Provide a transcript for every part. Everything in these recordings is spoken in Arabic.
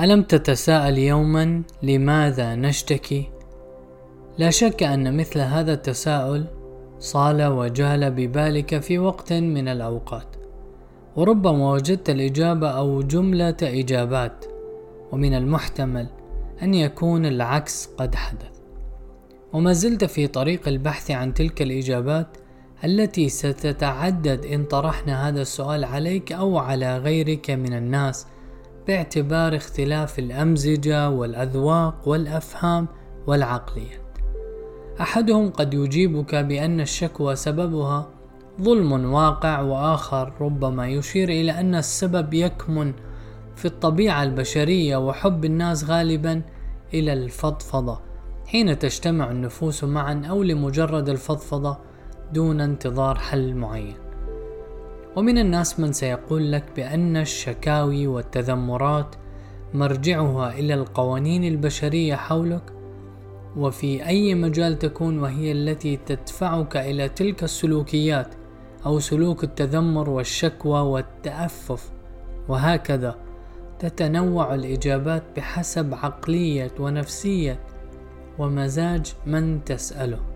ألم تتساءل يوما لماذا نشتكي؟ لا شك أن مثل هذا التساؤل صال وجال ببالك في وقت من الأوقات وربما وجدت الإجابة أو جملة إجابات ومن المحتمل أن يكون العكس قد حدث وما زلت في طريق البحث عن تلك الإجابات التي ستتعدد إن طرحنا هذا السؤال عليك أو على غيرك من الناس باعتبار اختلاف الأمزجة والأذواق والأفهام والعقليات. أحدهم قد يجيبك بأن الشكوى سببها ظلم واقع وآخر ربما يشير إلى أن السبب يكمن في الطبيعة البشرية وحب الناس غالبا إلى الفضفضة حين تجتمع النفوس معا أو لمجرد الفضفضة دون انتظار حل معين ومن الناس من سيقول لك بأن الشكاوي والتذمرات مرجعها إلى القوانين البشرية حولك وفي أي مجال تكون وهي التي تدفعك إلى تلك السلوكيات أو سلوك التذمر والشكوى والتأفف. وهكذا تتنوع الإجابات بحسب عقلية ونفسية ومزاج من تسأله.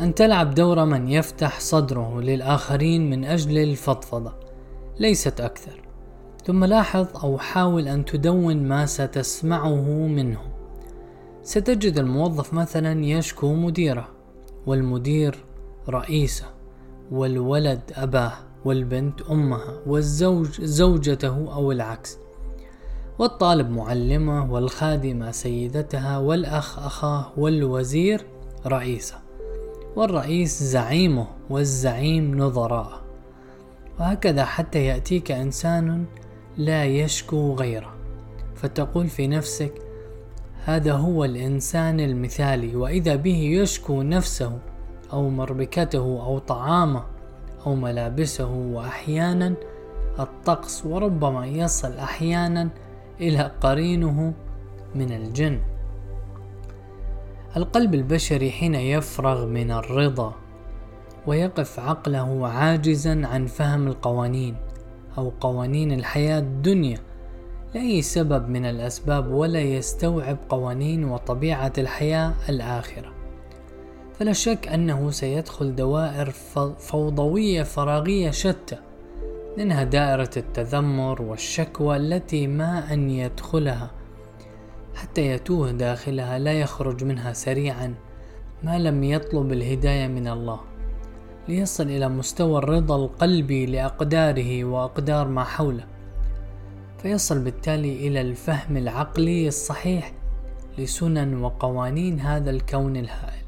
أن تلعب دور من يفتح صدره للآخرين من أجل الفضفضة. ليست أكثر. ثم لاحظ أو حاول أن تدون ما ستسمعه منهم ستجد الموظف مثلا يشكو مديره والمدير رئيسه والولد أباه والبنت أمها والزوج زوجته أو العكس. والطالب معلمه والخادمة سيدتها والأخ أخاه والوزير رئيسه. والرئيس زعيمه والزعيم نظراءه. وهكذا حتى يأتيك إنسان لا يشكو غيره فتقول في نفسك هذا هو الإنسان المثالي وإذا به يشكو نفسه أو مربكته أو طعامه أو ملابسه وأحيانا الطقس وربما يصل أحيانا إلى قرينه من الجن. القلب البشري حين يفرغ من الرضا ويقف عقله عاجزا عن فهم القوانين أو قوانين الحياة الدنيا لأي سبب من الأسباب ولا يستوعب قوانين وطبيعة الحياة الآخرة. فلا شك أنه سيدخل دوائر فوضوية فراغية شتى منها دائرة التذمر والشكوى التي ما أن يدخلها. حتى يتوه داخلها لا يخرج منها سريعا ما لم يطلب الهداية من الله ليصل إلى مستوى الرضا القلبي لأقداره وأقدار ما حوله فيصل بالتالي إلى الفهم العقلي الصحيح لسنن وقوانين هذا الكون الهائل.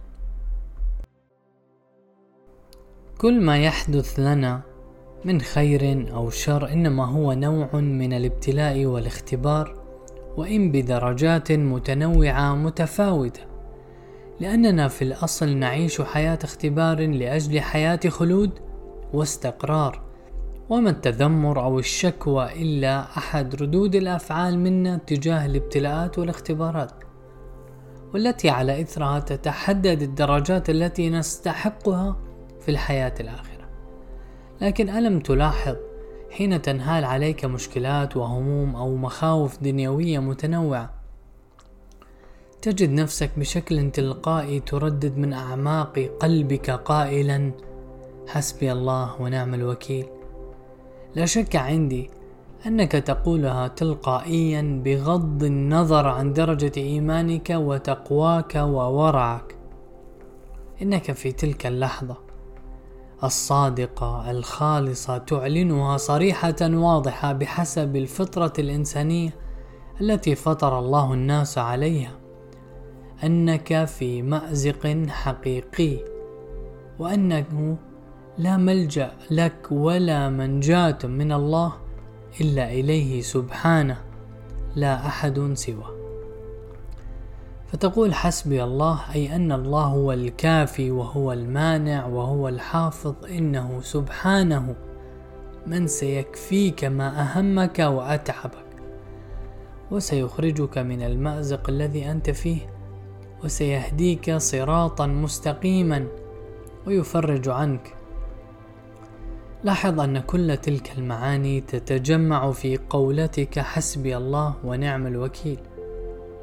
كل ما يحدث لنا من خير أو شر إنما هو نوع من الابتلاء والاختبار وإن بدرجات متنوعة متفاوتة لأننا في الأصل نعيش حياة اختبار لأجل حياة خلود واستقرار وما التذمر أو الشكوى إلا أحد ردود الأفعال منا تجاه الابتلاءات والاختبارات والتي على إثرها تتحدد الدرجات التي نستحقها في الحياة الآخرة. لكن ألم تلاحظ حين تنهال عليك مشكلات وهموم أو مخاوف دنيوية متنوعة. تجد نفسك بشكل تلقائي تردد من أعماق قلبك قائلا حسبي الله ونعم الوكيل. لا شك عندي أنك تقولها تلقائيا بغض النظر عن درجة إيمانك وتقواك وورعك. إنك في تلك اللحظة الصادقة الخالصة تعلنها صريحة واضحة بحسب الفطرة الإنسانية التي فطر الله الناس عليها. أنك في مأزق حقيقي وأنه لا ملجأ لك ولا منجاة من الله إلا إليه سبحانه لا أحد سواه. فتقول حسبي الله أي أن الله هو الكافي وهو المانع وهو الحافظ إنه سبحانه. من سيكفيك ما أهمك وأتعبك. وسيخرجك من المأزق الذي أنت فيه. وسيهديك صراطا مستقيما. ويفرج عنك. لاحظ أن كل تلك المعاني تتجمع في قولتك حسبي الله ونعم الوكيل.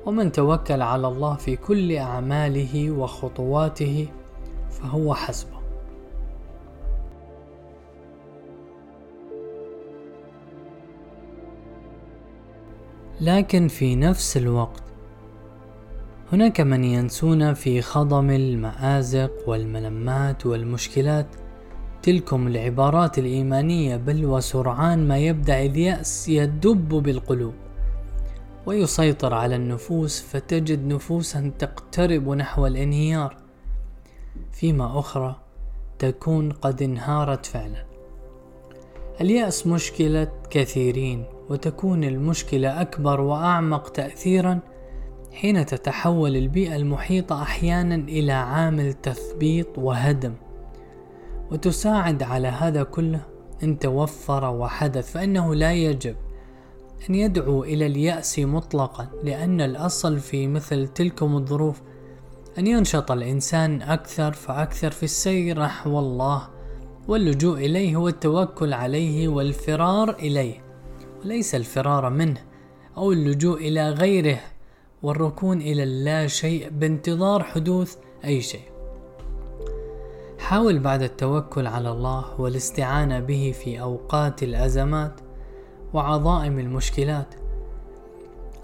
ومن توكل على الله في كل أعماله وخطواته فهو حسبه. لكن في نفس الوقت هناك من ينسون في خضم المآزق والملمات والمشكلات تلكم العبارات الإيمانية بل وسرعان ما يبدأ اليأس يدب بالقلوب. ويسيطر على النفوس فتجد نفوسا تقترب نحو الانهيار. فيما أخرى تكون قد انهارت فعلا. اليأس مشكلة كثيرين وتكون المشكلة أكبر وأعمق تأثيرا حين تتحول البيئة المحيطة أحيانا إلى عامل تثبيط وهدم. وتساعد على هذا كله إن توفر وحدث فإنه لا يجب. أن يدعو إلى اليأس مطلقا لأن الأصل في مثل تلكم الظروف. أن ينشط الإنسان أكثر فأكثر في السير نحو الله واللجوء إليه والتوكل عليه والفرار إليه. وليس الفرار منه أو اللجوء إلى غيره والركون إلى اللا شيء بانتظار حدوث أي شيء. حاول بعد التوكل على الله والاستعانة به في أوقات الأزمات وعظائم المشكلات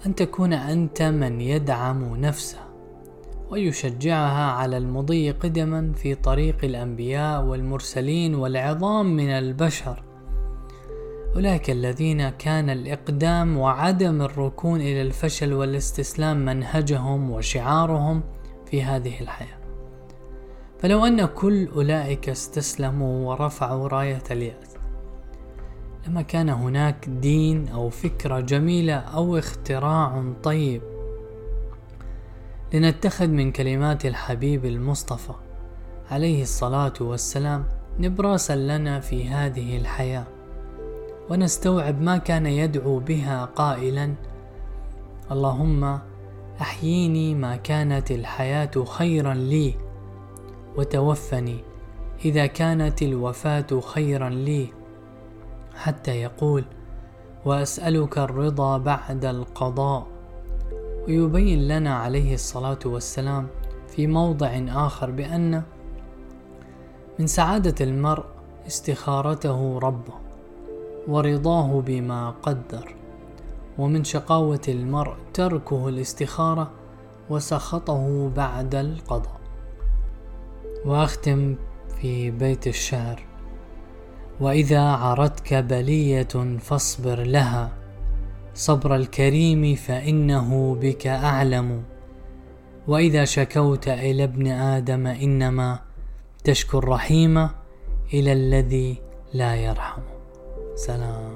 أن تكون أنت من يدعم نفسه ويشجعها على المضي قدما في طريق الأنبياء والمرسلين والعظام من البشر. أولئك الذين كان الإقدام وعدم الركون إلى الفشل والاستسلام منهجهم وشعارهم في هذه الحياة. فلو أن كل أولئك استسلموا ورفعوا راية اليأس لما كان هناك دين أو فكرة جميلة أو اختراع طيب. لنتخذ من كلمات الحبيب المصطفى عليه الصلاة والسلام نبراسا لنا في هذه الحياة ونستوعب ما كان يدعو بها قائلا اللهم أحييني ما كانت الحياة خيرا لي وتوفني إذا كانت الوفاة خيرا لي. حتى يقول وأسألك الرضا بعد القضاء. ويبين لنا عليه الصلاة والسلام في موضع آخر بأن من سعادة المرء استخارته ربه ورضاه بما قدر ومن شقاوة المرء تركه الاستخارة وسخطه بعد القضاء. وأختم في بيت الشعر. وإذا عرتك بلية فاصبر لها. صبر الكريم فإنه بك أعلم. وإذا شكوت إلى ابن آدم إنما تشكو الرحيم إلى الذي لا يرحم. سلام.